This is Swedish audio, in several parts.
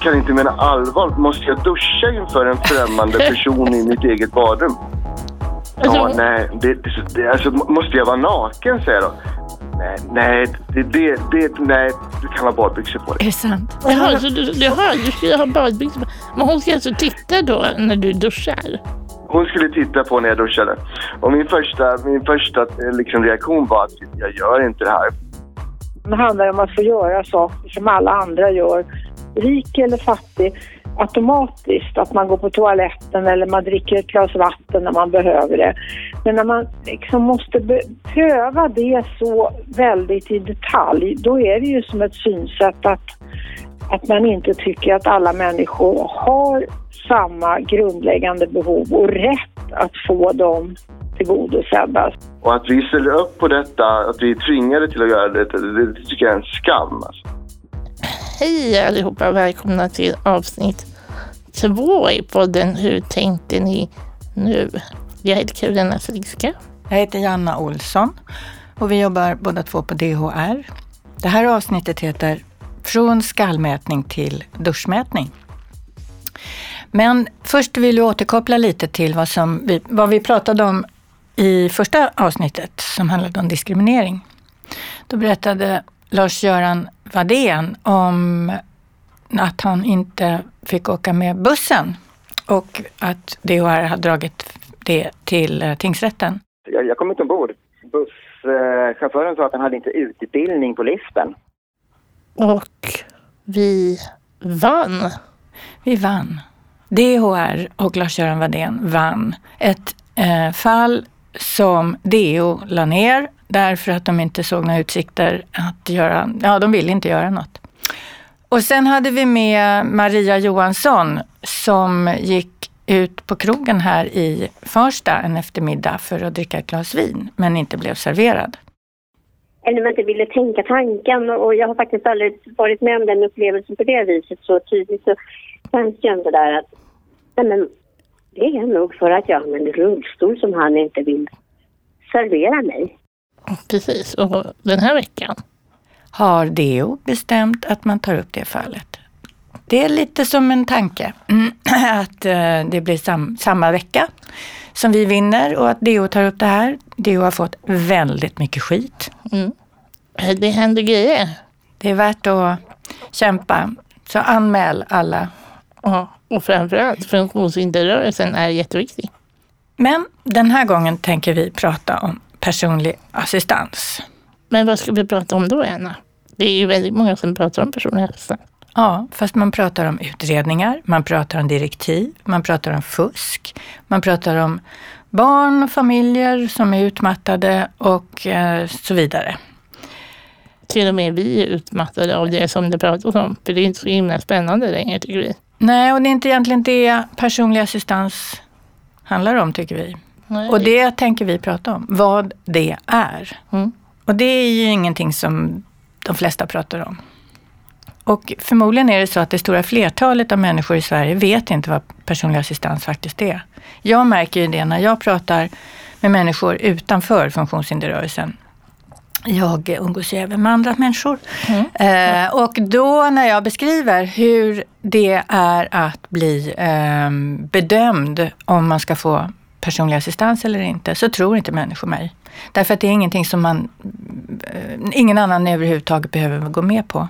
kan inte mena allvar. Måste jag duscha inför en främmande person i mitt eget badrum? Ja, Alltså- nej, det, det, alltså, måste jag vara naken, säger de. Nej, nej, det, det, det, nej, du kan ha badbyxor på Är dig. det sant? Jaha, så du, jaha, du skulle ha badbyxor på. Men hon ska alltså titta då när du duschar? Hon skulle titta på när jag duschade. Och min första, min första eh, liksom, reaktion var att jag gör inte det här. Det handlar om att få göra saker som alla andra gör, rik eller fattig, automatiskt. Att man går på toaletten eller man dricker ett glas vatten när man behöver det. Men när man liksom måste pröva det så väldigt i detalj, då är det ju som ett synsätt att, att man inte tycker att alla människor har samma grundläggande behov och rätt att få dem tillgodosedda. Och att vi ställer upp på detta, att vi är tvingade till att göra det, det tycker jag är en skam. Alltså. Hej allihopa, och välkomna till avsnitt två i podden Hur tänkte ni nu? Jag heter Karolina Friska. Jag heter Janna Olsson och vi jobbar båda två på DHR. Det här avsnittet heter Från skallmätning till duschmätning. Men först vill vi återkoppla lite till vad, som vi, vad vi pratade om i första avsnittet som handlade om diskriminering. Då berättade Lars-Göran Wadén om att han inte fick åka med bussen och att DHR har dragit det till eh, tingsrätten. Jag, jag kom inte ombord. Busschauffören sa att han hade inte utbildning på liften. Och vi vann. Vi vann. DHR och Lars-Göran Wadén vann ett eh, fall som DO la ner därför att de inte såg några utsikter att göra, ja de ville inte göra något. Och sen hade vi med Maria Johansson som gick ut på krogen här i Farsta en eftermiddag för att dricka ett glas vin, men inte blev serverad. eller man inte ville tänka tanken och jag har faktiskt aldrig varit med om den upplevelsen på det viset så tydligt så fanns ju ändå där att nej men det är nog för att jag använder rullstol som han inte vill servera mig. Precis, och den här veckan har DO bestämt att man tar upp det fallet. Det är lite som en tanke mm, att eh, det blir sam samma vecka som vi vinner och att DO tar upp det här. DO har fått väldigt mycket skit. mm. det händer grejer. Det är värt att kämpa. Så anmäl alla. Ja, och framförallt funktionshinderrörelsen är jätteviktig. Men den här gången tänker vi prata om personlig assistans. Men vad ska vi prata om då, Anna? Det är ju väldigt många som pratar om personlig assistans. Ja, fast man pratar om utredningar, man pratar om direktiv, man pratar om fusk, man pratar om barn och familjer som är utmattade och eh, så vidare. Till och med vi är utmattade av det som det pratas om. För det är inte så himla spännande längre tycker vi. Nej, och det är inte egentligen det personlig assistans handlar om tycker vi. Nej. Och det tänker vi prata om, vad det är. Mm. Och det är ju ingenting som de flesta pratar om. Och förmodligen är det så att det stora flertalet av människor i Sverige vet inte vad personlig assistans faktiskt är. Jag märker ju det när jag pratar med människor utanför funktionshinderrörelsen. Jag umgås ju även med andra människor. Eh, och då när jag beskriver hur det är att bli eh, bedömd om man ska få personlig assistans eller inte, så tror inte människor mig. Därför att det är ingenting som man, eh, ingen annan överhuvudtaget behöver gå med på.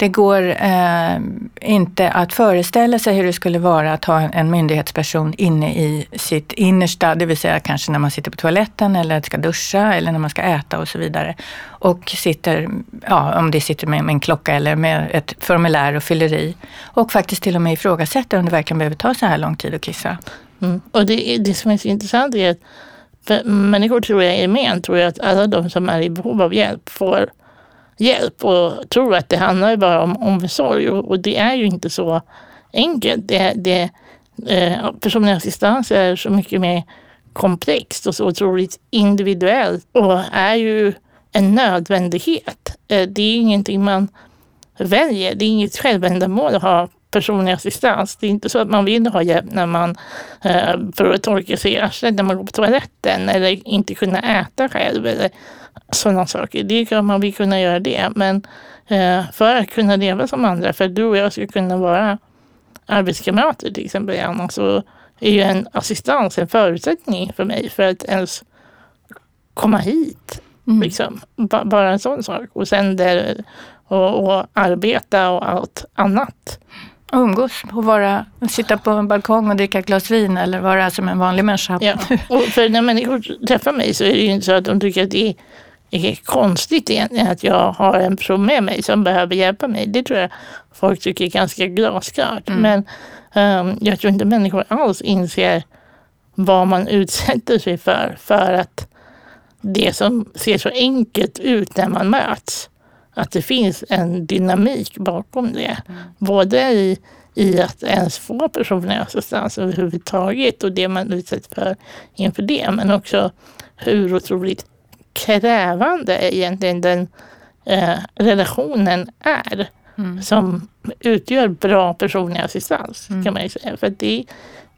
Det går eh, inte att föreställa sig hur det skulle vara att ha en, en myndighetsperson inne i sitt innersta, det vill säga kanske när man sitter på toaletten eller ska duscha eller när man ska äta och så vidare. Och sitter, ja, om det sitter med, med en klocka eller med ett formulär och fyller i. Och faktiskt till och med ifrågasätter om det verkligen behöver ta så här lång tid att kissa. Mm. Och det, det som är så intressant är att för människor tror jag i gemen tror jag att alla de som är i behov av hjälp får hjälp och tror att det handlar bara om omsorg och, och det är ju inte så enkelt. Det, det, eh, personlig assistans är så mycket mer komplext och så otroligt individuellt och är ju en nödvändighet. Eh, det är ingenting man väljer. Det är inget självändamål att ha personlig assistans. Det är inte så att man vill ha hjälp när man eh, för att torka sig i arslet när man går på toaletten eller inte kunna äta själv eller sådana saker. Det är klart man vill kunna göra det, men eh, för att kunna leva som andra, för att du och jag ska kunna vara arbetskamrater till exempel, Anna, så är ju en assistans en förutsättning för mig för att ens komma hit. Mm. Liksom. bara en sån sak. Och sen där, och, och arbeta och allt annat. Och umgås och vara, sitta på en balkong och dricka ett glas vin eller vara som en vanlig människa. Ja. Och för när människor träffar mig så är det ju inte så att de tycker att det är, är konstigt egentligen att jag har en person med mig som behöver hjälpa mig. Det tror jag folk tycker är ganska glasklart. Mm. Men um, jag tror inte människor alls inser vad man utsätter sig för, för att det som ser så enkelt ut när man möts, att det finns en dynamik bakom det. Mm. Både i, i att ens få personlig assistans överhuvudtaget och det man utsätts för inför det, men också hur otroligt krävande egentligen den eh, relationen är. Mm. som utgör bra personlig assistans mm. kan man ju säga. För det,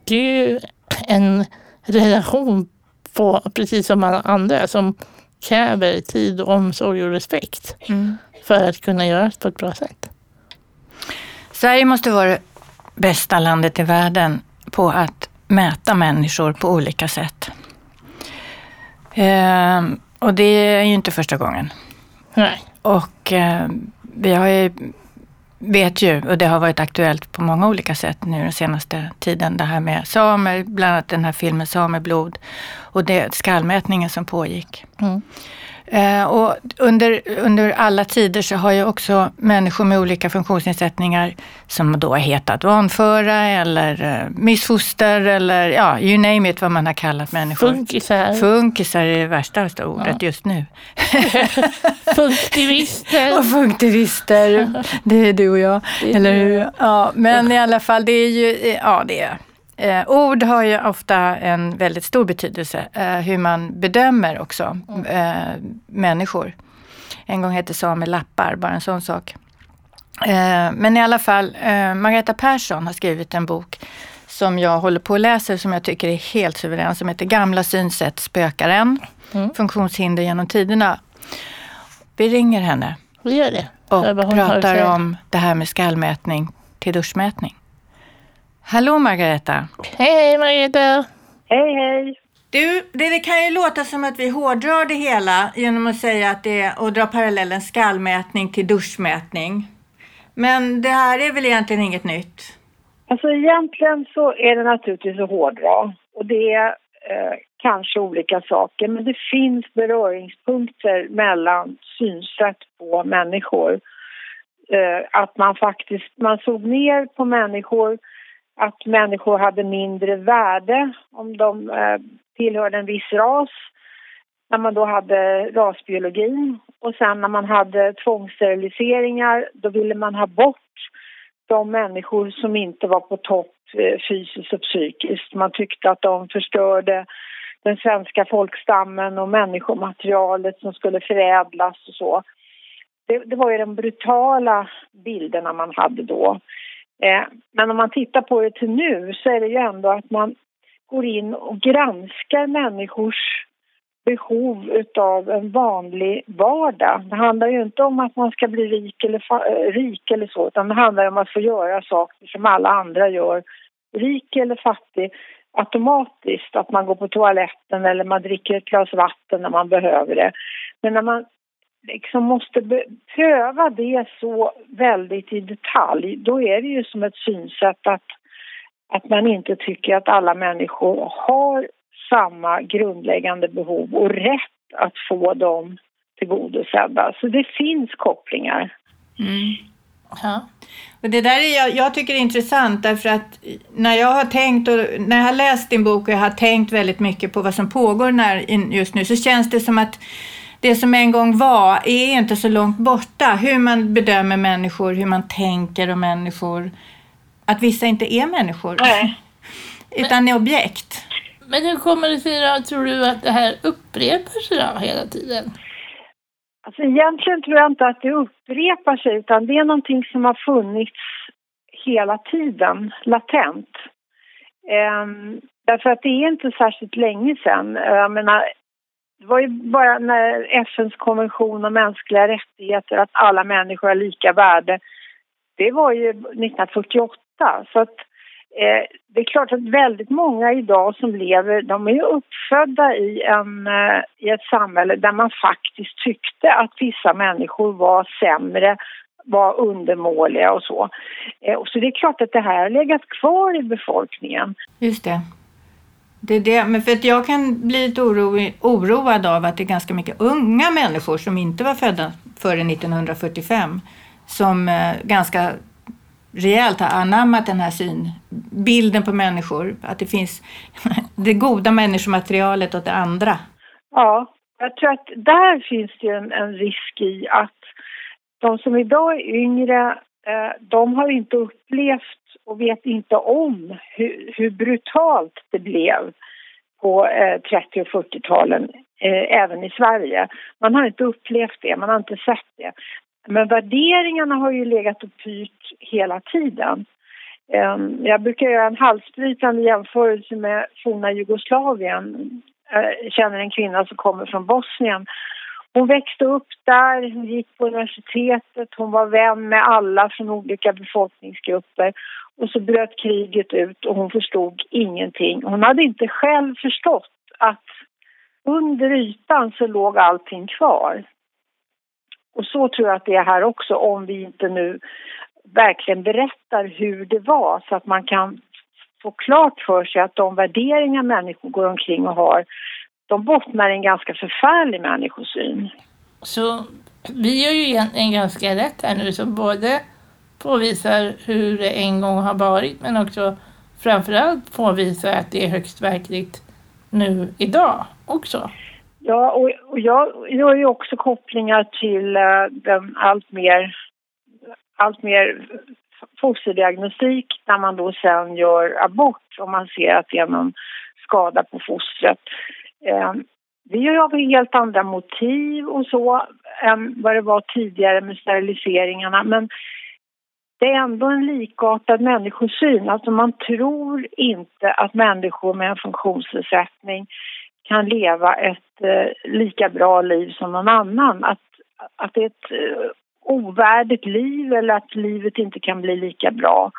det är ju en relation på, precis som alla andra, som kräver tid, omsorg och respekt mm. för att kunna göras på ett bra sätt. Sverige måste vara det bästa landet i världen på att mäta människor på olika sätt. Eh, och det är ju inte första gången. Nej. Och eh, vi har ju vet ju, och det har varit aktuellt på många olika sätt nu den senaste tiden, det här med samer, bland annat den här filmen Sameblod och det, skallmätningen som pågick. Mm. Eh, och under, under alla tider så har ju också människor med olika funktionsnedsättningar som då har hetat vanföra eller uh, missfoster eller ja, you name it vad man har kallat människor. Funkisar. Funkisar är det värsta ordet ja. just nu. Funktivister. och funktivister, det är du och jag, eller hur? Ja, men i alla fall, det är ju, ja det är Eh, ord har ju ofta en väldigt stor betydelse, eh, hur man bedömer också eh, människor. En gång hette samer lappar, bara en sån sak. Eh, men i alla fall, eh, Margareta Persson har skrivit en bok som jag håller på att läsa som jag tycker är helt suverän, som heter Gamla synsätt spökar än. Mm. Funktionshinder genom tiderna. Vi ringer henne. Vi gör det. Och pratar om det här med skallmätning till duschmätning. Hallå Margareta! Hej hej Margareta! Hej hej! Du, det, det, kan ju låta som att vi hårdrar det hela genom att säga att det är och dra parallellen skallmätning till duschmätning. Men det här är väl egentligen inget nytt? Alltså egentligen så är det naturligtvis att hårdra och det är eh, kanske olika saker men det finns beröringspunkter mellan synsätt på människor. Eh, att man faktiskt, man såg ner på människor att människor hade mindre värde om de eh, tillhörde en viss ras när man då hade rasbiologin. Och sen när man hade tvångssteriliseringar då ville man ha bort de människor som inte var på topp eh, fysiskt och psykiskt. Man tyckte att de förstörde den svenska folkstammen och människomaterialet som skulle förädlas och så. Det, det var ju de brutala bilderna man hade då. Eh, men om man tittar på det till nu så är det ju ändå att man går in och granskar människors behov utav en vanlig vardag. Det handlar ju inte om att man ska bli rik eller, eh, rik eller så utan det handlar om att få göra saker som alla andra gör, rik eller fattig, automatiskt. Att man går på toaletten eller man dricker ett glas vatten när man behöver det. Men när man liksom måste pröva det så väldigt i detalj, då är det ju som ett synsätt att, att man inte tycker att alla människor har samma grundläggande behov och rätt att få dem tillgodosedda. Så det finns kopplingar. Mm. Ja. Och det där är jag, jag tycker är intressant därför att när jag har tänkt och när jag har läst din bok och jag har tänkt väldigt mycket på vad som pågår när, just nu så känns det som att det som en gång var är inte så långt borta. Hur man bedömer människor, hur man tänker om människor. Att vissa inte är människor. Nej. utan är objekt. Men hur kommer det sig då, tror du, att det här upprepar sig då hela tiden? Alltså egentligen tror jag inte att det upprepar sig utan det är någonting som har funnits hela tiden latent. Um, därför att det är inte särskilt länge sedan. Jag menar, det var ju bara när FNs konvention om mänskliga rättigheter, att alla människor har lika värde, det var ju 1948. Så att eh, det är klart att väldigt många idag som lever, de är ju uppfödda i, en, eh, i ett samhälle där man faktiskt tyckte att vissa människor var sämre var undermåliga och så. Eh, så det är klart att det här har legat kvar i befolkningen. Just det. Det är det, men för att jag kan bli lite oro, oroad av att det är ganska mycket unga människor som inte var födda före 1945 som eh, ganska rejält har anammat den här synbilden på människor. Att det finns det goda människomaterialet och det andra. Ja, jag tror att där finns det en, en risk i att de som idag är yngre, eh, de har inte upplevt och vet inte om hur, hur brutalt det blev på eh, 30 och 40-talen, eh, även i Sverige. Man har inte upplevt det, man har inte sett det. Men värderingarna har ju legat och pyrt hela tiden. Eh, jag brukar göra en halsbrytande jämförelse med forna Jugoslavien. Eh, jag känner en kvinna som kommer från Bosnien hon växte upp där, hon gick på universitetet, hon var vän med alla från olika befolkningsgrupper. Och så bröt kriget ut och hon förstod ingenting. Hon hade inte själv förstått att under ytan så låg allting kvar. Och så tror jag att det är här också om vi inte nu verkligen berättar hur det var så att man kan få klart för sig att de värderingar människor går omkring och har de bottnar i en ganska förfärlig människosyn. Så vi gör ju egentligen ganska rätt här nu som både påvisar hur det en gång har varit men också framförallt påvisar att det är högst verkligt nu idag också. Ja, och, jag gör ju också kopplingar till uh, den allt mer, allt mer fosterdiagnostik när man då sen gör abort om man ser att det är någon skada på fostret. Eh, vi har helt andra motiv och så än vad det var tidigare med steriliseringarna. Men det är ändå en likartad människosyn. Alltså man tror inte att människor med en funktionsnedsättning kan leva ett eh, lika bra liv som någon annan. Att, att det är ett eh, ovärdigt liv eller att livet inte kan bli lika bra.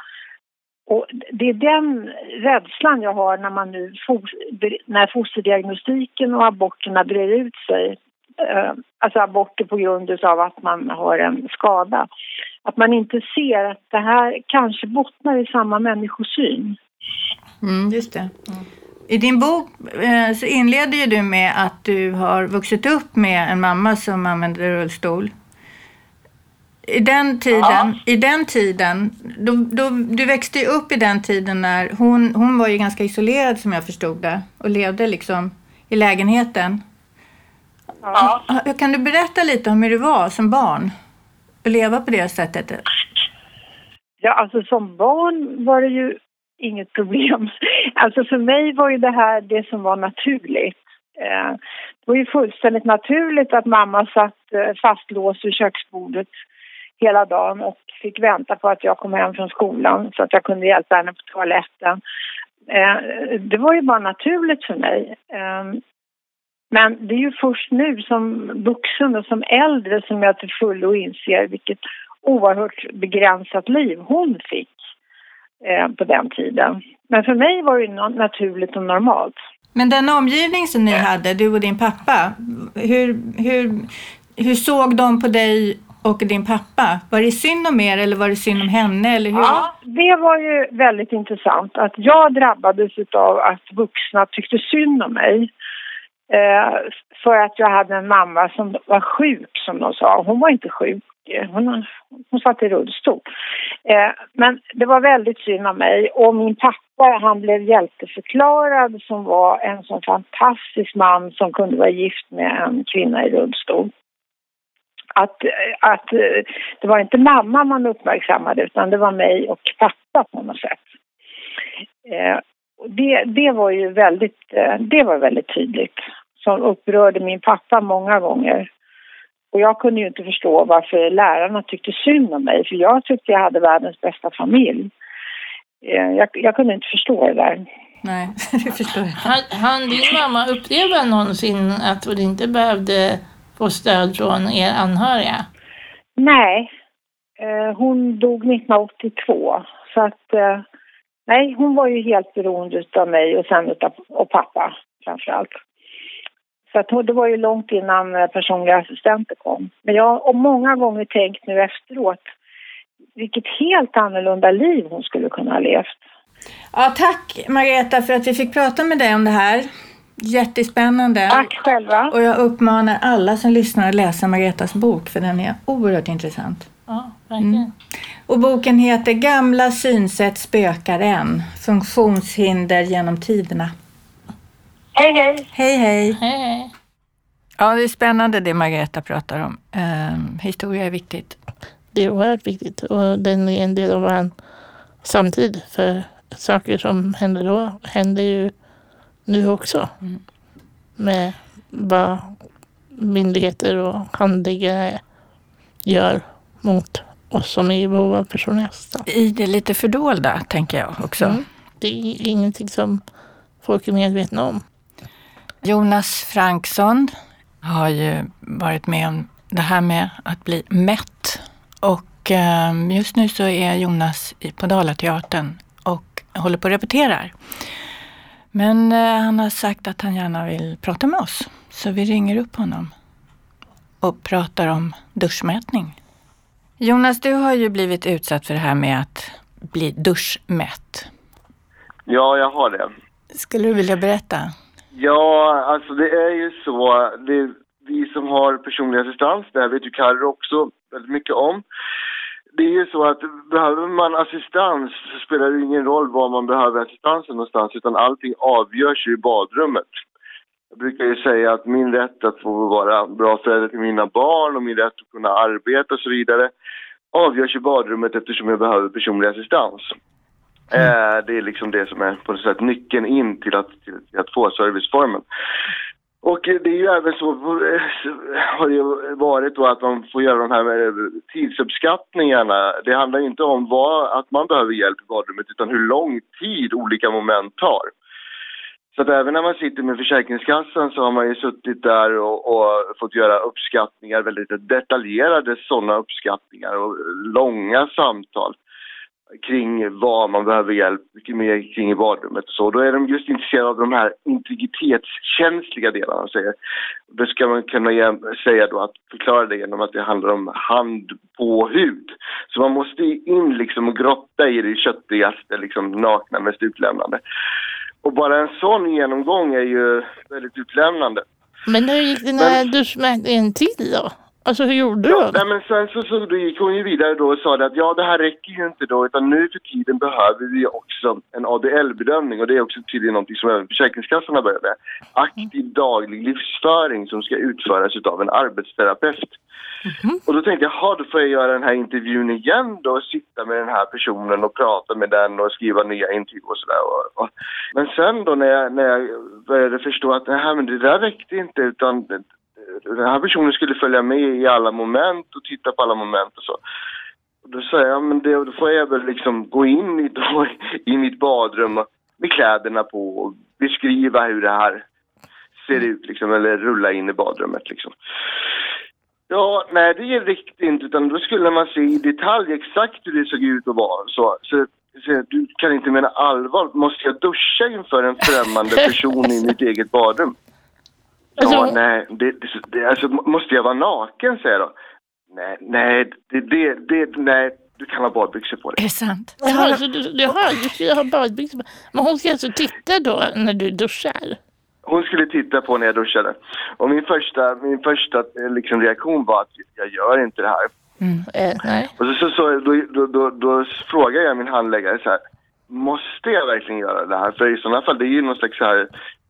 Och det är den rädslan jag har när man nu när fosterdiagnostiken och aborterna brer ut sig. Eh, alltså aborter på grund av att man har en skada. Att man inte ser att det här kanske bottnar i samma människosyn. Mm, just det. Mm. I din bok eh, så inleder ju du med att du har vuxit upp med en mamma som använder rullstol. I den tiden, ja. i den tiden då, då, du växte ju upp i den tiden när hon, hon var ju ganska isolerad som jag förstod det och levde liksom i lägenheten. Ja. Kan du berätta lite om hur det var som barn att leva på det sättet? Ja, alltså som barn var det ju inget problem. Alltså för mig var ju det här det som var naturligt. Eh, det var ju fullständigt naturligt att mamma satt eh, fastlåst vid köksbordet hela dagen och fick vänta på att jag kom hem från skolan så att jag kunde hjälpa henne på toaletten. Eh, det var ju bara naturligt för mig. Eh, men det är ju först nu som vuxen och som äldre som jag till fullo inser vilket oerhört begränsat liv hon fick eh, på den tiden. Men för mig var det naturligt och normalt. Men den omgivning som ni hade, du och din pappa, hur, hur, hur såg de på dig och din pappa. Var det synd om er eller var det synd om henne? Eller hur? Ja, det var ju väldigt intressant att jag drabbades av att vuxna tyckte synd om mig. Eh, för att jag hade en mamma som var sjuk, som de sa. Hon var inte sjuk. Hon, hon satt i rullstol. Eh, men det var väldigt synd om mig. Och min pappa han blev hjälteförklarad som var en sån fantastisk man som kunde vara gift med en kvinna i rullstol att, att det var inte mamma man uppmärksammade utan det var mig och pappa på något sätt. Eh, det, det var ju väldigt, eh, det var väldigt tydligt som upprörde min pappa många gånger. Och jag kunde ju inte förstå varför lärarna tyckte synd om mig, för jag tyckte jag hade världens bästa familj. Eh, Jag, jag kunde inte förstå det där. Nej, det förstår jag. Han, han din mamma uppleva någonsin att hon inte behövde få stöd från er anhöriga? Nej, eh, hon dog 1982. Så att, eh, nej, hon var ju helt beroende av mig och sen utav, och pappa framför allt. Så att det var ju långt innan eh, personliga assistenter kom. Men jag har många gånger tänkt nu efteråt vilket helt annorlunda liv hon skulle kunna ha levt. Ja, tack Margareta för att vi fick prata med dig om det här. Jättespännande. Tack själva. Och jag uppmanar alla som lyssnar att läsa Margaretas bok för den är oerhört intressant. Ja, verkligen. Och boken heter Gamla synsätt spökar än. Funktionshinder genom tiderna. Hej, hej! Hej hej! Hej, hej. Ja, det är spännande det Margareta pratar om. Ehm, historia är viktigt. Det är oerhört viktigt och den är en del av vår samtid. För saker som hände då händer ju nu också. Med vad myndigheter och handläggare gör mot oss som är i behov av personlig assistans. I det lite fördolda, tänker jag också. Mm. Det är ingenting som folk är medvetna om. Jonas Franksson har ju varit med om det här med att bli mätt. Och ehm, just nu så är Jonas på Dalateatern och håller på och repeterar. Men eh, han har sagt att han gärna vill prata med oss. Så vi ringer upp honom och pratar om duschmätning. Jonas, du har ju blivit utsatt för det här med att bli duschmätt. Ja, jag har det. Skulle du vilja berätta? Ja, alltså det är ju så. Det, vi som har personlig assistans, det här vet ju Carro också väldigt mycket om. Det är ju så att behöver man assistans så spelar det ingen roll var man behöver assistansen någonstans utan allting avgörs ju i badrummet. Jag brukar ju säga att min rätt att få vara bra förälder till mina barn och min rätt att kunna arbeta och så vidare avgörs i badrummet eftersom jag behöver personlig assistans. Eh, det är liksom det som är på något sätt nyckeln in till att, till, till att få serviceformen. Och det är ju även så, har det ju varit då att man får göra de här tidsuppskattningarna. Det handlar ju inte om vad, att man behöver hjälp i badrummet utan hur lång tid olika moment tar. Så att även när man sitter med Försäkringskassan så har man ju suttit där och, och fått göra uppskattningar, väldigt detaljerade sådana uppskattningar och långa samtal kring vad man behöver hjälp med kring i badrummet och så. Då är de just intresserade av de här integritetskänsliga delarna. Säger. Då ska man kunna säga då att förklara det genom att det handlar om hand på hud. Så man måste in liksom och grotta i det köttigaste, liksom nakna, mest utlämnande. Och bara en sån genomgång är ju väldigt utlämnande. Men hur gick den här duschmätningen till då? Alltså hur gjorde Ja, du? nej, men sen så, så då gick hon ju vidare då och sa att ja, det här räcker ju inte då utan nu för tiden behöver vi också en ADL-bedömning och det är också tydligen någonting som även Försäkringskassan har börjat med. Aktiv daglig livsföring som ska utföras av en arbetsterapeut. Och då tänkte jag, jaha, då får jag göra den här intervjun igen då och sitta med den här personen och prata med den och skriva nya intyg och sådär. Men sen då när jag, när jag började förstå att nej, men det där räckte inte utan den här personen skulle följa med i alla moment och titta på alla moment och så. Då sa jag, men det, då får jag väl liksom gå in i, då, i mitt badrum med kläderna på och beskriva hur det här ser ut liksom, eller rulla in i badrummet liksom. Ja, nej det räckte inte utan då skulle man se i detalj exakt hur det såg ut och var. Så, så du kan inte mena allvar, måste jag duscha inför en främmande person i mitt eget badrum? Ja, Alltså- nej, det, det, det, alltså, måste jag vara naken säger jag då. Nej, nej, det, det, det, nej, du kan ha badbyxor på dig. Är det sant? Jaha, så du, jaha, du skulle ha badbyxor på. Men hon ska alltså titta då när du duschar? Hon skulle titta på när jag duschade. Och min första, min första eh, liksom, reaktion var att jag gör inte det här. Eh, nej. Och så, så, så då, då, då, då frågade jag min handläggare så här, måste jag verkligen göra det här? För i sådana fall, det är ju någon slags så här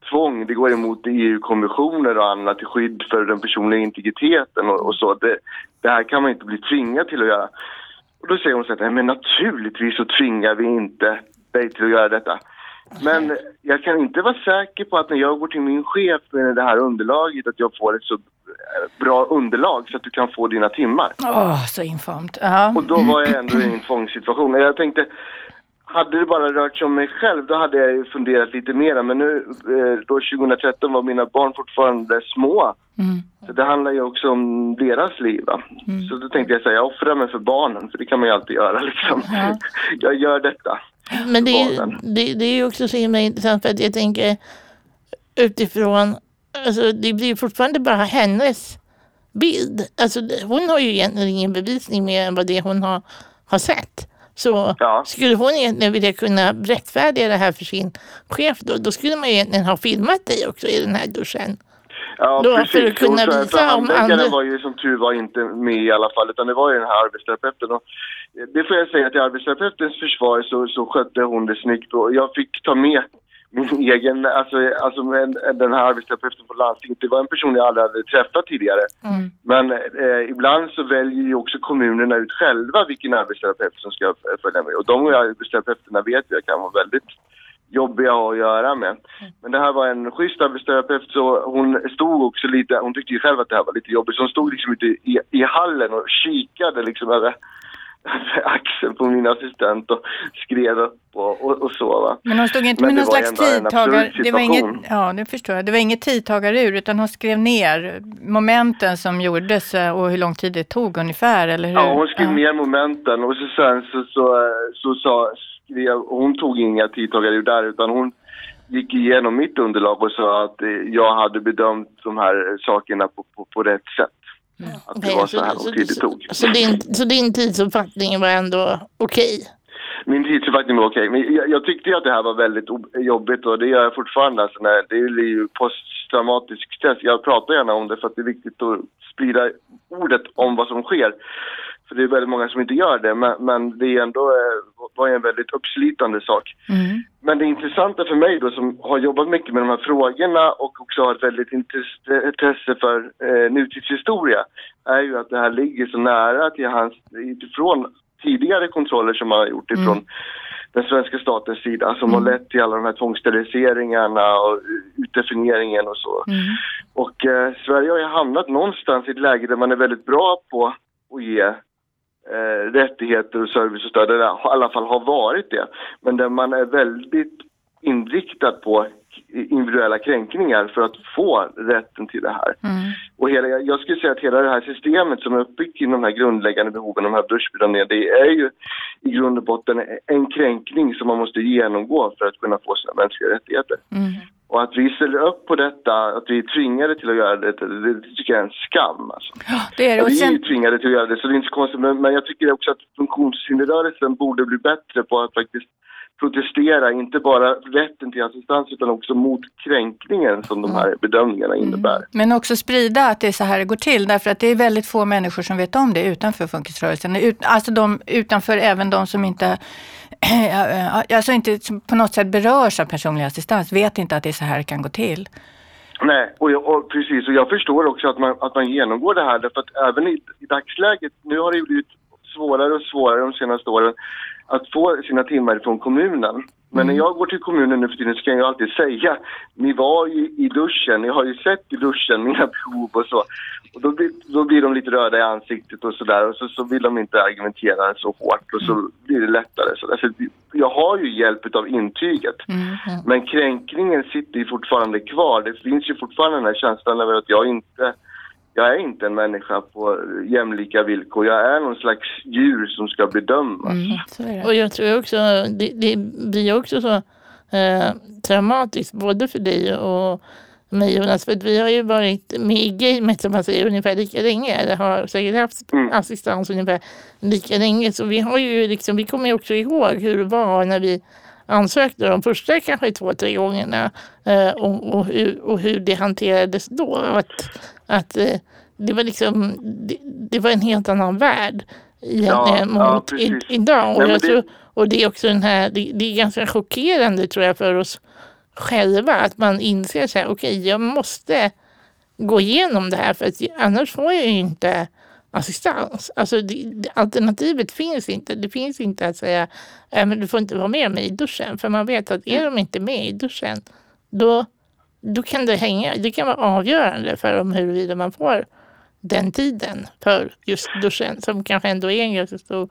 tvång, det går emot EU-konventioner och annat till skydd för den personliga integriteten och, och så. Det, det här kan man inte bli tvingad till att göra. Och då säger hon så här, men naturligtvis så tvingar vi inte dig till att göra detta. Men jag kan inte vara säker på att när jag går till min chef med det här underlaget att jag får ett så bra underlag så att du kan få dina timmar. Åh, så infamt. Ja. Och då var jag ändå i en tvångssituation. Jag tänkte, hade det bara rört sig om mig själv då hade jag ju funderat lite mera. Men nu, eh, då 2013 var mina barn fortfarande små. Mm. Så det handlar ju också om deras liv. Va? Så då tänkte jag säga, jag offrar mig för barnen, för det kan man ju alltid göra liksom. Ja. jag gör detta. Men det är, det, det är ju också så himla intressant för att jag tänker utifrån, alltså det blir fortfarande bara hennes bild. Alltså hon har ju egentligen ingen bevisning mer än vad det hon har, har sett. Så Ja. skulle hon egentligen vilja kunna rättfärdiga det här för sin chef då, då skulle man ju egentligen ha filmat dig också i den här duschen. Ja, Då, precis. för att kunna visa för om handläggaren var ju som tur var inte med i alla fall, utan det var ju den här arbetsterapeuten. Och det får jag säga att i arbetsterapeutens försvar så, så skötte hon det snyggt och jag fick ta med min egen, alltså, alltså med den här arbetsterapeuten på landstinget. Det var en person jag aldrig hade träffat tidigare. Mm. Men eh, ibland så väljer ju också kommunerna ut själva vilken arbetsterapeut som ska f- följa med. Och de arbetsterapeuterna vet jag kan vara väldigt jobbiga att göra med. Men det här var en schysst arbetsterapeut så hon stod också lite, hon tyckte ju själv att det här var lite jobbigt, så hon stod liksom ute i, i hallen och kikade liksom över axeln på min assistent och skrev upp och, och, så va. Men hon stod inte Men med någon slags tidtagare. Det var inget, ja, det förstår jag. Det var inget tidtagarur utan hon skrev ner momenten som gjordes eh, och hur lång tid det tog ungefär, eller hur? Ja, hon skrev Ja. ner momenten och så sen så, så, så, sa skrev, hon tog inga tidtagare ur där utan hon gick igenom mitt underlag och sa att eh, jag hade bedömt de här sakerna på, på, på rätt sätt. Att det Okej, var så här lång tid det tog. så, din, så din tidsuppfattning var ändå okej? Min tidsuppfattning var okej, men jag, jag tyckte ju att det här var väldigt jobbigt och det gör jag fortfarande. Alltså när, det är ju posttraumatisk stress. Jag pratar gärna om det för att det är viktigt att sprida ordet om vad som sker. För det är väldigt många som inte gör det, men, men det är ändå eh, var en väldigt uppslitande sak. Mm. Men det intressanta för mig då som har jobbat mycket med de här frågorna och också har ett väldigt intresse, för eh, nutidshistoria är ju att det här ligger så nära till hans, utifrån tidigare kontroller som man har gjort ifrån den svenska statens sida som har lett till alla de här tvångssteriliseringarna och utdefinieringen och så. Mm. Och eh, Sverige har ju hamnat någonstans i ett läge där man är väldigt bra på att ge eh, rättigheter och service och stöd, eller i alla fall har varit det. Men där man är väldigt inriktad på individuella kränkningar för att få rätten till det här. Mm. Och hela, jag skulle säga att hela det här systemet som är uppbyggt kring de här grundläggande behoven, de här duschbedömningarna, det är ju i grund och botten en kränkning som man måste genomgå för att kunna få sina mänskliga rättigheter. Mm. Och att vi ställer upp på detta, att vi är tvingade till att göra det, det tycker jag är en skam. Alltså. Det är det. Och Och vi är sen, tvingade till att göra det, så det är inte så konstigt. Men, men jag tycker också att funktionshinderrörelsen borde bli bättre på att faktiskt protestera, inte bara rätten till assistans utan också mot kränkningen som de här bedömningarna innebär. men också sprida att det är så här det går till. Därför att det är väldigt få människor som vet om det utanför funkisrörelsen. Ut, alltså de, utanför även de som inte, alltså inte på något sätt berörs av personlig assistans, vet inte att det är så här det kan gå till. Nej, och, jag, och precis. Och jag förstår också att man, att man genomgår det här därför att även i, i dagsläget, nu har det ju blivit svårare och svårare de senaste åren att få sina timmar från kommunen. Men när jag går till kommunen nu för tiden så kan jag alltid säga, ni var ju i duschen, ni har ju sett i duschen mina behov och så. Och då blir, då blir de lite röda i ansiktet och sådär och så, så vill de inte argumentera så hårt och så blir det lättare. Så därför, jag har ju hjälp av intyget. Men kränkningen sitter ju fortfarande kvar. Det finns ju fortfarande den här känslan över att jag inte jag är inte en människa på jämlika villkor. Jag är någon slags djur som ska bedömas. Det. Och jag tror också, det, det blir också så eh, traumatiskt både för dig och mig Jonas, för att vi har ju varit med i gamet som man säger ungefär lika länge, eller har säkert haft Mm. assistans ungefär lika länge. Så vi har ju liksom, vi kommer ju också ihåg hur det var när vi ansökte de första kanske två, tre gångerna eh, och, och, hur, och hur det hanterades då. Att, att eh, det var liksom, det, det var en helt annan värld egentligen ja, mot i, precis. idag. Och, Nej, det- tror, och det är också den här, det, det är ganska chockerande tror jag för oss själva att man inser så här, okej jag måste gå igenom det här för att annars får jag ju inte assistans. Alltså det, det, alternativet finns inte. Det finns inte att säga äh, men du får inte vara med mig i duschen. För man vet att är de inte med i duschen då, då kan det hänga, det kan vara avgörande för om huruvida man får den tiden för just duschen som kanske ändå är en ganska stor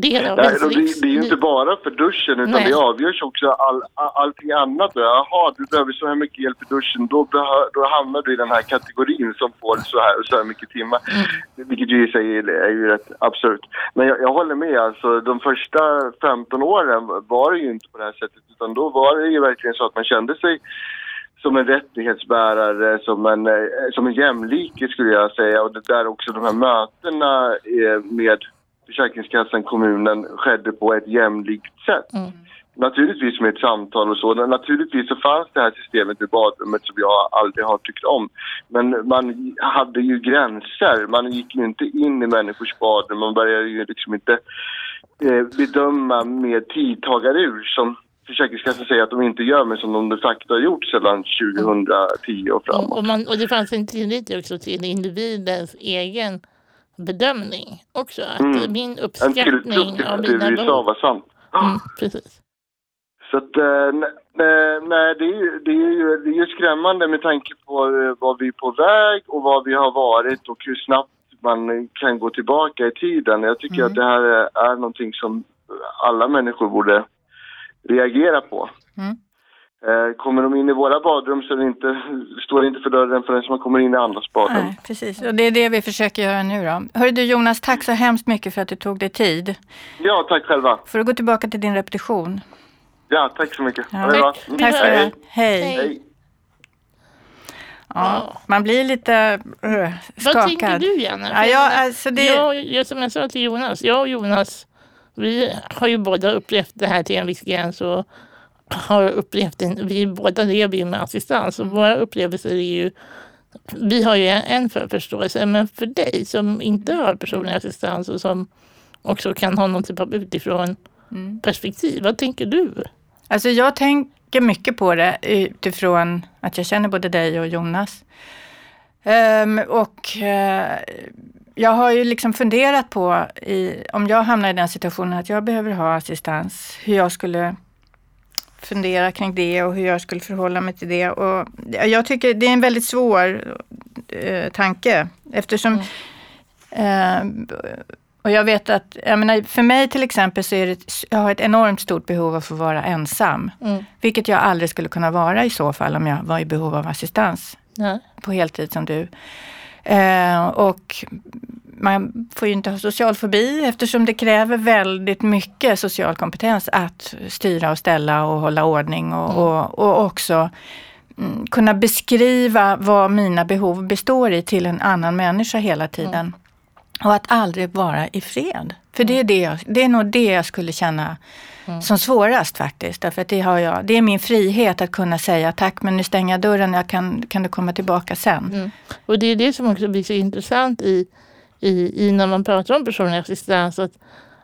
del av Nej, ens och det, det är ju inte bara för duschen utan Nej. det avgörs också all, all, allting annat. Jaha, du behöver så här mycket hjälp i duschen. Då, då hamnar du i den här kategorin som får så här så här mycket timmar. Vilket ju i sig är, är ju rätt absurt. Men jag, jag håller med alltså. De första 15 åren var det ju inte på det här sättet. Utan då var det ju verkligen så att man kände sig som en rättighetsbärare, som en, eh, som en jämlike skulle jag säga. Och det där också de här mötena eh, med Försäkringskassan, kommunen skedde på ett jämlikt sätt. Mm. Naturligtvis med ett samtal och så. Naturligtvis så fanns det här systemet i badrummet som jag aldrig har tyckt om. Men man hade ju gränser. Man gick ju inte in i människors badrum. Man började ju liksom inte eh, bedöma med tidtagarur som Försäkringskassan säger att de inte gör men som de de facto har gjort sedan 2010 och framåt. Och, och, man, och det fanns en tillit också till individens egen bedömning också. Att Mm. min uppskattning till av mina sant. Mm, precis. Så att, eh, nej, nej, det, är ju, det, är ju, det är ju skrämmande med tanke på eh, vad vi är på väg och vad vi har varit och hur snabbt man kan gå tillbaka i tiden. Jag tycker Mm. att det här är, är någonting som alla människor borde reagera på. Mm. Eh, Kommer de in i våra badrum så det inte, står det inte för dörren förrän man kommer in i andras badrum. Nej, precis. Och det är det vi försöker göra nu då. Hörru du Jonas, tack så hemskt mycket för att du tog dig tid. Ja, tack själva. Får du gå tillbaka till din repetition? Ja, tack så mycket. Ja. Bra. Tack. Mm. Tack ska du ha. Hej. Hej. Hej. Ja, man blir lite uh, Vad tänker skakad. du Janne? Ja, ja, alltså det... jag, jag, som jag sa till Jonas, jag och Jonas, vi har ju båda upplevt det här till en viss gräns och har upplevt en, vi båda lever ju med assistans och våra upplevelser är ju, vi har ju en, en för förståelse, men för dig som inte har personlig assistans och som också kan ha någon typ av utifrån Mm. perspektiv, vad tänker du? Alltså jag tänker mycket på det utifrån att jag känner både dig och Jonas. Ehm, och eh, jag har ju liksom funderat på, i, om jag hamnar i den situationen att jag behöver ha assistans, hur jag skulle fundera kring det och hur jag skulle förhålla mig till det. Och jag tycker det är en väldigt svår eh, tanke eftersom eh, och jag vet att, jag menar, för mig till exempel så är det, jag har ett enormt stort behov av att få vara ensam. Mm. Vilket jag aldrig skulle kunna vara i så fall om jag var i behov av assistans Ja. på heltid som du. Eh, och man får ju inte ha social fobi eftersom det kräver väldigt mycket social kompetens att styra och ställa och hålla ordning och, och, och också mm, kunna beskriva vad mina behov består i till en annan människa hela tiden. Och att aldrig vara i fred. För det är, det, jag, det är nog det jag skulle känna som svårast faktiskt. Därför att det, har jag, det är min frihet att kunna säga tack men nu stänger jag dörren, jag kan, kan du komma tillbaka sen. Mm. Och det är det som också blir så intressant i, i, i när man pratar om personlig assistans. Att,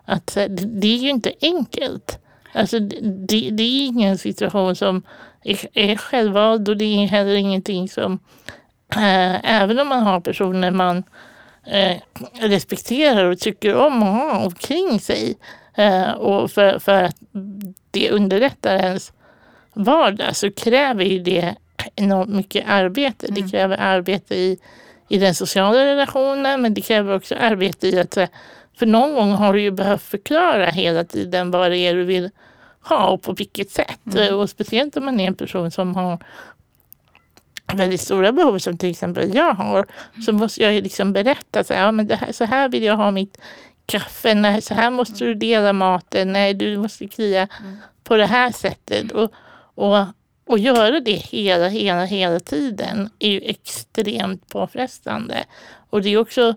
att här, det, är ju inte enkelt. Alltså, det, det, är ingen situation som är, är självvald och det är heller ingenting som, eh, även om man har personer man eh, respekterar och tycker om att ha omkring sig eh, och för, för att det underlättar ens vardag så kräver ju det enormt mycket arbete. Det kräver arbete i, i den sociala relationen men det kräver också arbete i att här, för någon gång har du ju behövt förklara hela tiden vad det är du vill ha och på vilket sätt. Och speciellt om man är en person som har väldigt stora behov som till exempel jag har så måste jag ju liksom berätta så här, ja, men det här, så här vill jag ha mitt kaffe, nej, så här måste du dela maten, nej du måste klia på det här sättet. Och, och, och göra det hela, hela, hela tiden är ju extremt påfrestande. Och det är också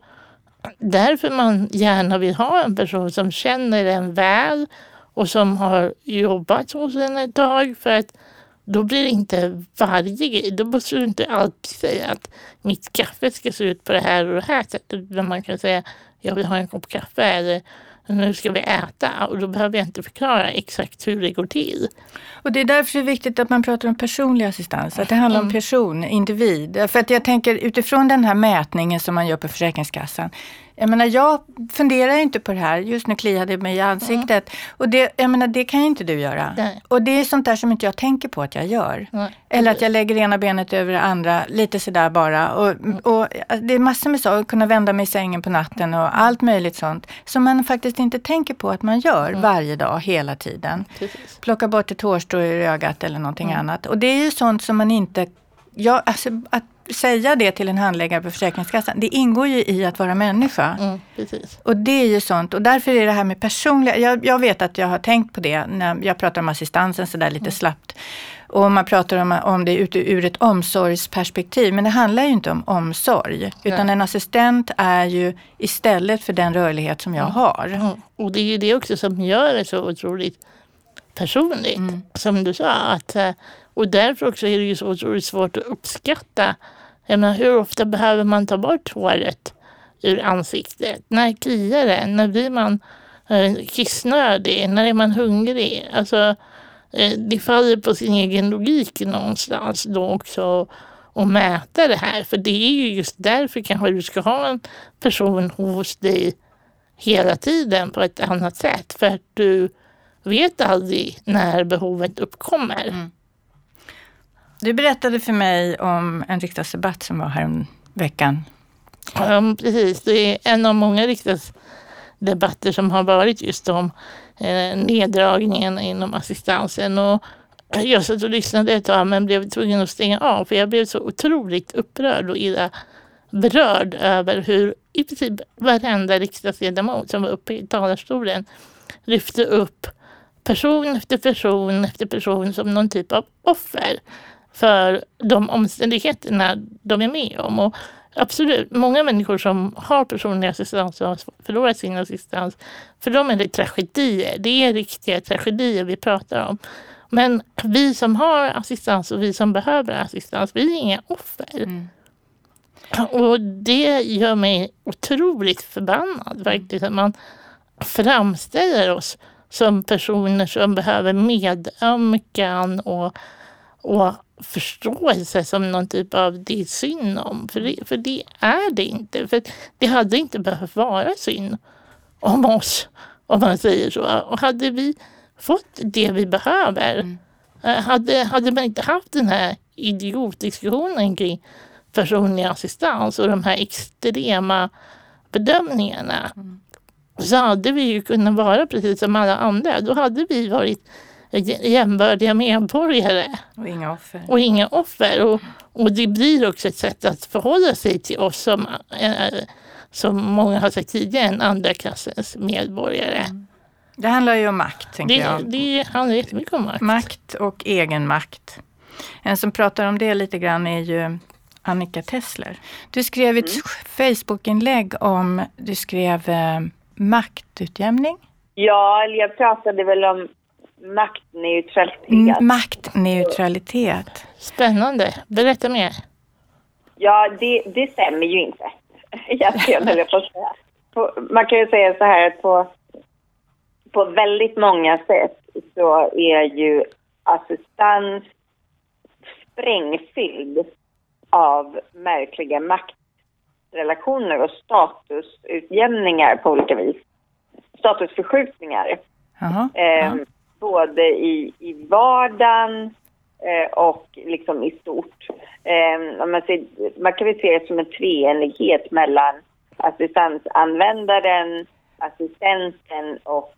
därför man gärna vill ha en person som känner en väl och som har jobbat hos en ett tag för att då blir det inte varje grej. Då måste du inte alltid säga att mitt kaffe ska se ut på det här och det här sättet. Utan man kan säga jag vill ha en kopp kaffe eller nu ska vi äta. Och då behöver jag inte förklara exakt hur det går till. Och det är därför det är viktigt att man pratar om personlig assistans, att det handlar om person, individ. För att jag tänker utifrån den här mätningen som man gör på Försäkringskassan, Jag menar, jag funderar inte på det här. Just nu kliade det mig i ansiktet. Mm. Och det, jag menar, det kan ju inte du göra. Nej. Och det är sånt där som inte jag tänker på att jag gör. Nej. Eller att jag lägger ena benet över det andra, lite sådär bara. Och, mm. och det är massor med saker, kunna vända mig i sängen på natten och allt möjligt sånt. Som man faktiskt inte tänker på att man gör mm. varje dag, hela tiden. Precis. Plocka bort ett hårstrå i ögat eller någonting mm. annat. Och det är ju sånt som man inte Ja, alltså, att säga det till en handläggare på Försäkringskassan, det ingår ju i att vara människa. Mm, och det är ju sånt. Och därför är det här med personliga, jag, jag, vet att jag har tänkt på det när jag pratar om assistansen sådär lite mm. slappt. Och man pratar om, om det ur, ur ett omsorgsperspektiv, men det handlar ju inte om omsorg. Utan en assistent är ju istället för den rörlighet som jag mm. har. Mm. Och det är ju det också som gör det så otroligt personligt. Mm. Som du sa, att eh, och därför också är det ju så otroligt svårt att uppskatta. Jag menar, hur ofta behöver man ta bort håret ur ansiktet? När kliar det? När blir man eh, kissnödig? När är man hungrig? Alltså, eh, det faller på sin egen logik någonstans då också att mäta det här. För det är ju just därför kanske du ska ha en person hos dig hela tiden på ett annat sätt. För att du vet aldrig när behovet uppkommer. Mm. Du berättade för mig om en riksdagsdebatt som var härom veckan. Ja, precis. Det är en av många riksdagsdebatter som har varit just om eh, neddragningen inom assistansen. Och jag satt och lyssnade ett tag men blev tvungen att stänga av för jag blev så otroligt upprörd och illa berörd över hur i princip varenda riksdagsledamot som var uppe i talarstolen lyfte upp person efter person efter person som någon typ av offer för de omständigheterna de är med om. Och absolut, många människor som har personlig assistans och har förlorat sin assistans, för dem är det tragedier. Det är riktiga tragedier vi pratar om. Men vi som har assistans och vi som behöver assistans, vi är inga offer. Mm. Och det gör mig otroligt förbannad faktiskt. Att man framställer oss som personer som behöver medömkan och, och förståelse som någon typ av det är synd om. För det, för det är det inte. För det hade inte behövt vara synd om oss, om man säger så. Och hade vi fått det vi behöver, mm. Eh, hade, hade man inte haft den här idiotdiskussionen kring personlig assistans och de här extrema bedömningarna mm. så hade vi ju kunnat vara precis som alla andra. Då hade vi varit jämbördiga medborgare. Och inga offer. Och inga offer. Och, och det blir också ett sätt att förhålla sig till oss som, äh, som många har sagt tidigare, en andra klassens medborgare. Mm. Det handlar ju om makt, tänker det, jag. Det handlar jättemycket om makt. Makt och egen makt. En som pratar om det lite grann är ju Annika Tessler. Du skrev ett mm. Facebookinlägg om, du skrev eh, maktutjämning. Ja, jag pratade väl om maktneutralitet. Mm, maktneutralitet. Spännande. Berätta mer. Ja, det, det stämmer ju inte. Egentligen, höll jag på att säga. Man kan ju säga så här att på, på väldigt många sätt så är ju assistans sprängfylld av märkliga maktrelationer och statusutjämningar på olika vis. Statusförskjutningar. Aha, eh, både i, i vardagen eh, och liksom i stort. Eh, man, ser, man kan väl se det som en treenighet mellan assistansanvändaren, assistenten och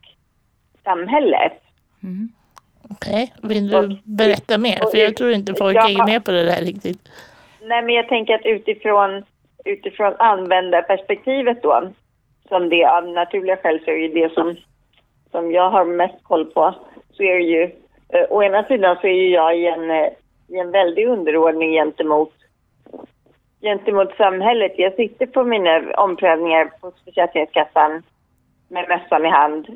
samhället. Mm. Okej, okay. vill du berätta mer? För jag tror inte folk ja, hänger med på det där riktigt. Nej, men jag tänker att utifrån, utifrån användarperspektivet då, som det av naturliga skäl så är det det som, som jag har mest koll på, så är det ju, eh, å ena sidan så är ju jag i en, eh, i en väldig underordning gentemot, gentemot samhället. Jag sitter på mina omprövningar på Försäkringskassan med mössan i hand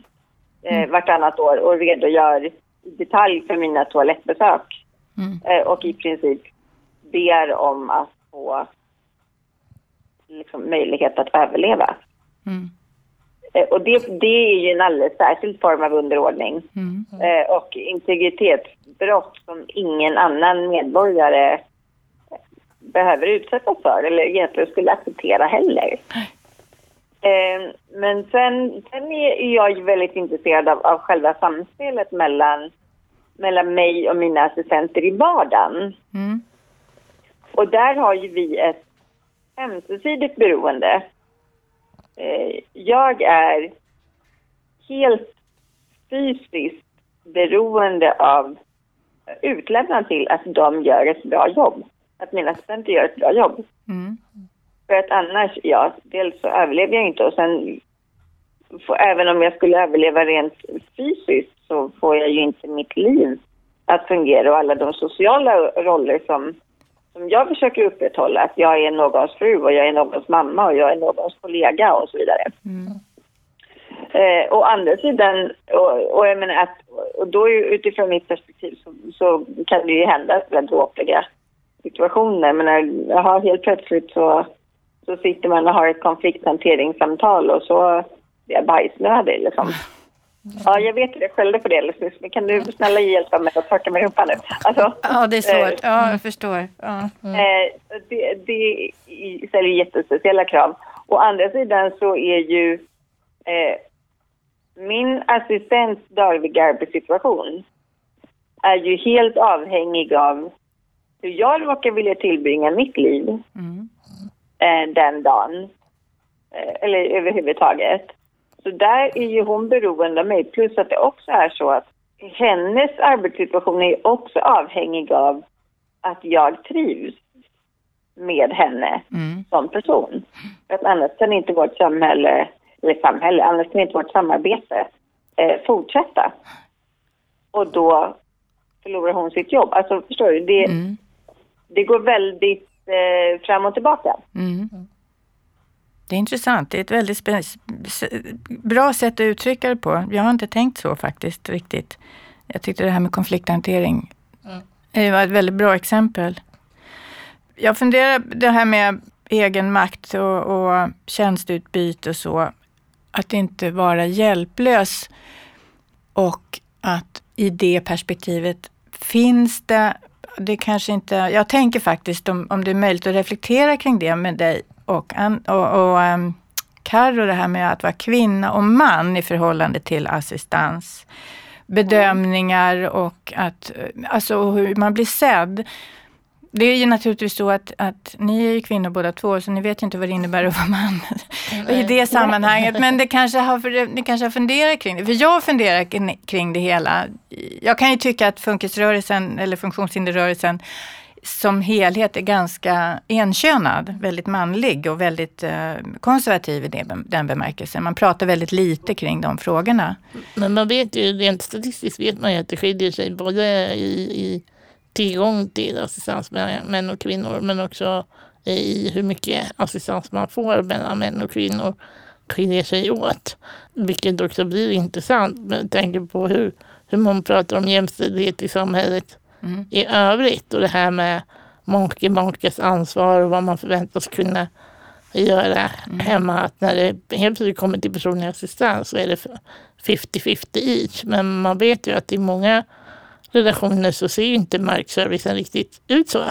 eh, mm. vartannat år och redogör i detalj för mina toalettbesök. Mm. Eh, och i princip ber om att få liksom, möjlighet att överleva. Mm. Eh, och det, det är ju en alldeles särskild form av underordning mm. eh, och integritetsbrott som ingen annan medborgare behöver utsättas för eller egentligen skulle acceptera heller. Eh, men sen, sen är jag väldigt intresserad av, av själva samspelet mellan, mellan mig och mina assistenter i vardagen. Mm. Och där har ju vi ett ömsesidigt beroende. Eh, jag är helt fysiskt beroende av utlämnad till att de gör ett bra jobb. Att mina assistenter gör ett bra jobb. Mm. För att annars, ja, dels så överlever jag inte och sen, får, även om jag skulle överleva rent fysiskt så får jag ju inte mitt liv att fungera och alla de sociala roller som, som jag försöker upprätthålla. Att jag är någons fru och jag är någons mamma och jag är någons kollega och så vidare. Eh, å andra sidan, och, och jag menar att, och då utifrån mitt perspektiv så, så kan det ju hända väldigt dråpliga situationer. Men jag har helt plötsligt så, så sitter man och har ett konflikthanteringssamtal och så är jag bajsnödig liksom. Ja, jag vet att jag skällde på det alldeles nyss, men kan du snälla hjälpa mig att torka mig i rumpan nu? Alltså, Ja, det är svårt. eh, Ja, jag förstår. Ja. Eh, det, det ställer jättespeciella krav. Å andra sidan så är ju eh, min assistents dagliga arbetssituation är ju helt avhängig av hur jag råkar vilja tillbringa mitt liv Mm. eh, den dagen. Eh, eller överhuvudtaget. Så där är ju hon beroende av mig. Plus att det också är så att hennes arbetssituation är också avhängig av att jag trivs med henne Mm. som person. För att annars kan inte vårt samhälle, eller samhälle, annars kan inte vårt samarbete eh, fortsätta. Och då förlorar hon sitt jobb. Alltså förstår du, det, Mm. det går väldigt eh, fram och tillbaka. Mm. Det är intressant. Det är ett väldigt bra sätt att uttrycka det på. Jag har inte tänkt så faktiskt riktigt. Jag tyckte det här med konflikthantering det var ett väldigt bra exempel. Jag funderar det här med egen makt och, och tjänsteutbyte och så. Att inte vara hjälplös och att i det perspektivet finns det, det kanske inte, jag tänker faktiskt om, om det är möjligt att reflektera kring det med dig och, och, och um, Carro, det här med att vara kvinna och man i förhållande till assistans. Bedömningar och att, eh, alltså hur man blir sedd. Det är ju naturligtvis så att, att ni är ju kvinnor båda två, så ni vet ju inte vad det innebär att vara man i det sammanhanget. Men det kanske har, ni kanske har funderat kring det. För jag funderar kring- kring det hela. Jag kan ju tycka att funkisrörelsen eller funktionshinderrörelsen som helhet är ganska enkönad, väldigt manlig och väldigt eh, konservativ i den bemärkelsen. Man pratar väldigt lite kring de frågorna. Men man vet ju rent statistiskt vet man ju att det skiljer sig både i, i tillgång till assistans mellan män och kvinnor men också i hur mycket assistans man får mellan män och kvinnor skiljer sig åt. Vilket också blir intressant med tanke på hur, hur man pratar om jämställdhet i samhället Mm. i övrigt och det här med make, makes ansvar och vad man förväntas kunna göra hemma. Att när det helt plötsligt kommer till personlig assistans så är det 50-50 each. Men man vet ju att i många relationer så ser ju inte markservicen riktigt ut så.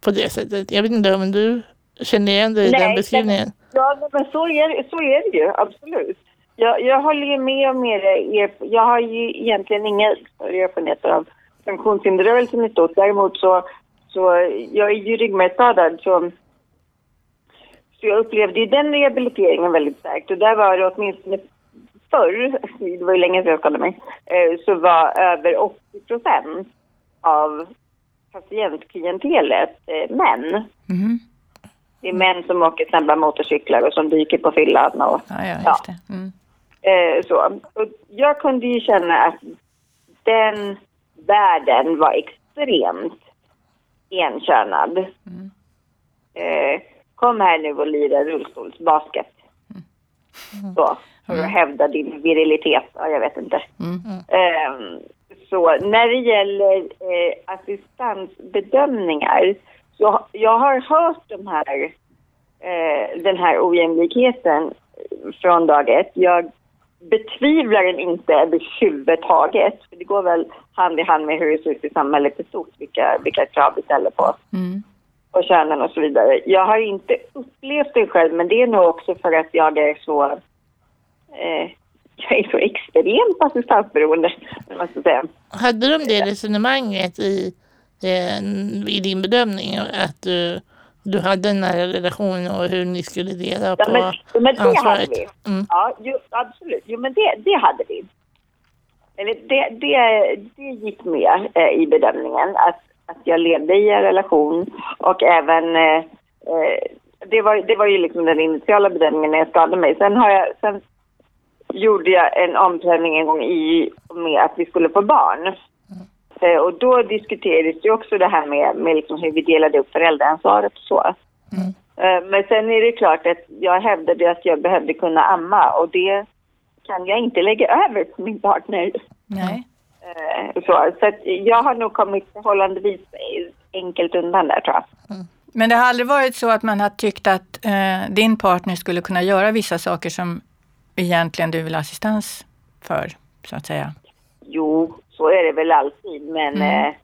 På det sättet. Jag vet inte om du känner igen dig i den beskrivningen? Ja, men så är, så är det ju, absolut. Jag, jag håller ju med om er. Jag har ju egentligen inga större erfarenheter av funktionshinderrörelsen i stort. Däremot så, så jag är ju ryggmärgsskadad så, så jag upplevde ju den rehabiliteringen väldigt starkt. Och där var det åtminstone förr, det var ju länge sedan jag skadade mig, eh, så var över 80 procent av patientklientelet eh, män. Mhm. Det är män som åker snabba motorcyklar och som dyker på fyllan och Ja, ja, Ja. Mm. eh, så. Och jag kunde ju känna att den världen var extremt enkönad. Eh, kom här nu och lira rullstolsbasket. Så, för att hävda din virilitet. Ja, jag vet inte. Eh, så när det gäller eh, assistansbedömningar så jag har hört de här, eh, den här ojämlikheten från dag ett. Jag betvivlar den inte överhuvudtaget. För det går väl hand i hand med hur det ser ut i samhället i stort, vilka, vilka krav vi ställer på oss. Mm. och könen och så vidare. Jag har inte upplevt det själv, men det är nog också för att jag är så... Eh, jag är så extremt assistansberoende, man ska säga. Hade de det resonemanget i, eh, i din bedömning? Att du, du hade en nära relation och hur ni skulle dela Ja, på men, men det hade ansvaret? vi. Mm. Ja, jo, absolut. Jo, men det, det hade vi. Eller det, det, det gick med eh, i bedömningen att, att jag levde i en relation och även eh, eh, det, var, det var ju liksom den initiala bedömningen när jag skadade mig. Sen, har jag, sen gjorde jag en omprövning en gång i och med att vi skulle få barn. Eh, och då diskuterades ju också det här med, med liksom hur vi delade upp föräldraansvaret och så. Eh, Men sen är det klart att jag hävdade att jag behövde kunna amma och det kan jag inte lägga över på min partner. Nej. Eh, Så, så jag har nog kommit förhållandevis enkelt undan där tror jag. Men det har aldrig varit så att man har tyckt att eh, din partner skulle kunna göra vissa saker som egentligen du vill ha assistans för, så att säga? Jo, så är det väl alltid men eh,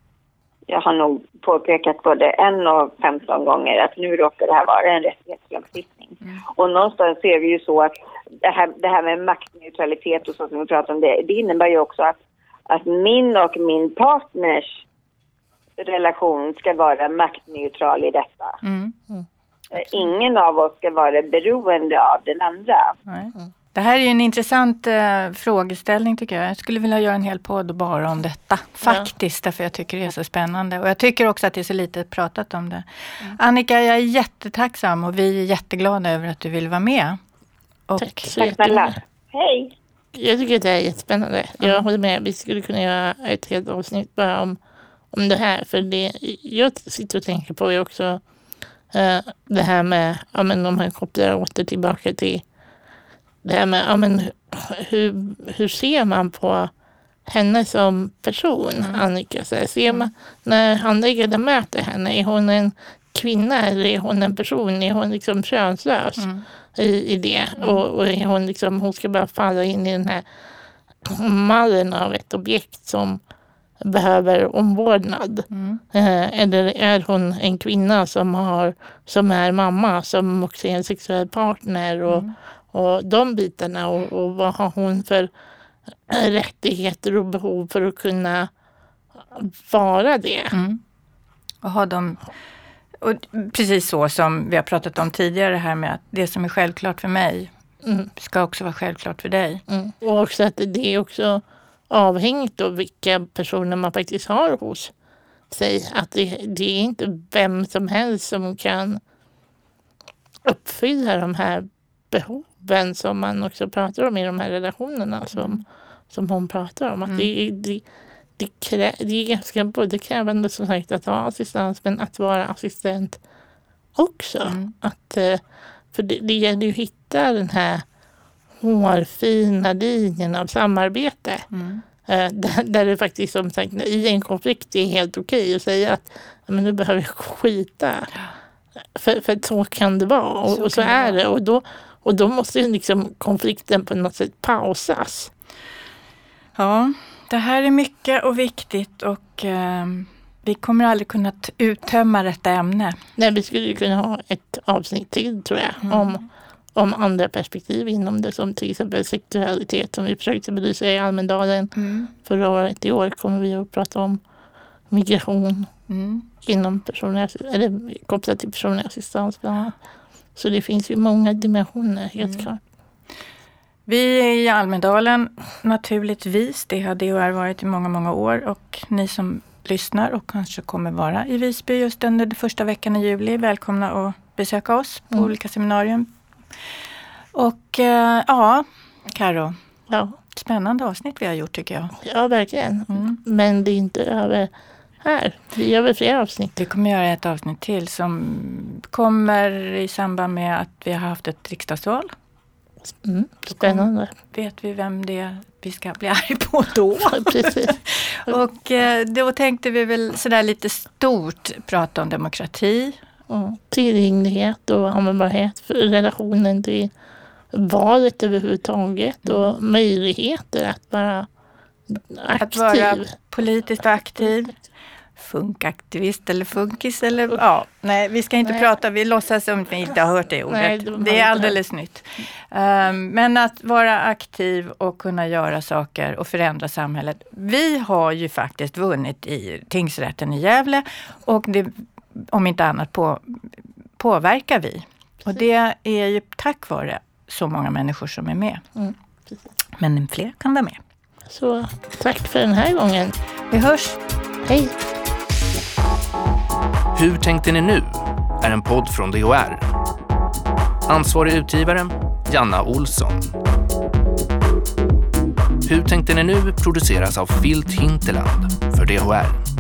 jag har nog påpekat både en och 15 gånger att nu råkar det här vara en rättighetslagstiftning. Och någonstans är det ju så att det här, det här med maktneutralitet och så som vi pratar om det, det innebär ju också att, att min och min partners relation ska vara maktneutral i detta. Mm. Eh, Ingen av oss ska vara beroende av den andra. Det här är ju en intressant eh, frågeställning tycker jag. Jag skulle vilja göra en hel podd bara om detta. Faktiskt, därför jag tycker det är så spännande. Och jag tycker också att det är så lite pratat om det. Annika, jag är jättetacksam och vi är jätteglada över att du vill vara med. Och Tack så jättemycket. Hej! Jag tycker att det är jättespännande. Jag håller med. Vi skulle kunna göra ett helt avsnitt bara om, om det här. För det jag sitter och tänker på är också eh, det här med, ja men om man kopplar åter tillbaka till det här med, ja men hur, hur ser man på henne som person, Annika? Så här, ser man, när handläggaren möter henne, är hon en kvinna eller är hon en person? Är hon liksom könslös i, i det? Och, och är hon liksom, hon ska bara falla in i den här mallen av ett objekt som behöver omvårdnad. Eh, eller är hon en kvinna som, har, som är mamma, som också är en sexuell partner och, och de bitarna och, och vad har hon för rättigheter och behov för att kunna vara det. Och ha dem, och precis så som vi har pratat om tidigare här med att det som är självklart för mig Mm. ska också vara självklart för dig. Mm. Och också att det är också avhängigt av vilka personer man faktiskt har hos sig. Att det, det är inte vem som helst som kan uppfylla de här behoven som man också pratar om i de här relationerna som, som hon pratar om. Att det, är- det, det, krä, det är ganska både krävande som sagt att ha assistans men att vara assistent också. Att, eh, för det, det gäller ju att hitta den här hårfina linjen av samarbete. Eh, där, där det faktiskt som sagt i en konflikt är helt okej att säga att "Ja, men nu behöver jag skita. För, för så kan det vara och Så och så det är det. Och då, och då måste ju liksom konflikten på något sätt pausas. Ja, det här är mycket och viktigt och ehm, vi kommer aldrig kunna uttömma detta ämne. Nej, vi skulle kunna ha ett avsnitt till tror jag Mm. om, om andra perspektiv inom det som till exempel sexualitet som vi försökte belysa i Almedalen Mm. förra året. I år kommer vi att prata om migration Mm. inom personlig, eller kopplat till personlig assistans bland annat. Så det finns ju många dimensioner helt Mm. klart. Vi är i Almedalen naturligtvis. Det har DHR varit i många, många år och ni som lyssnar och kanske kommer vara i Visby just under den första veckan i juli. Välkomna att besöka oss på Mm. olika seminarium. Och eh, ja, Karo, Ja, spännande avsnitt vi har gjort tycker jag. ja verkligen. Mm. Men det är inte över här. Vi gör väl fler avsnitt. Vi kommer göra ett avsnitt till som kommer i samband med att vi har haft ett riksdagsval. Mm, spännande. Vet vi vem det är vi ska bli arg på då? Och eh, då tänkte vi väl sådär lite stort prata om demokrati. Ja, tillgänglighet och användbarhet för relationen till valet överhuvudtaget och möjligheter att vara aktiv. Att vara politiskt aktiv. Funkaktivist eller funkis eller ja, nej vi ska inte Nej. prata, vi låtsas som att vi inte har hört det ordet. Nej, de det är alldeles nytt. Um, men att vara aktiv och kunna göra saker och förändra samhället. Vi har ju faktiskt vunnit i tingsrätten i Gävle och det, om inte annat på, påverkar vi. Och det är ju tack vare så många människor som är med. Mm, precis. Men fler kan vara med. Så tack för den här gången. Vi hörs! Hej! Hur tänkte ni nu? är en podd från DHR. Ansvarig utgivare, Janna Olsson. Hur tänkte ni nu produceras av Filt Hinterland för DHR.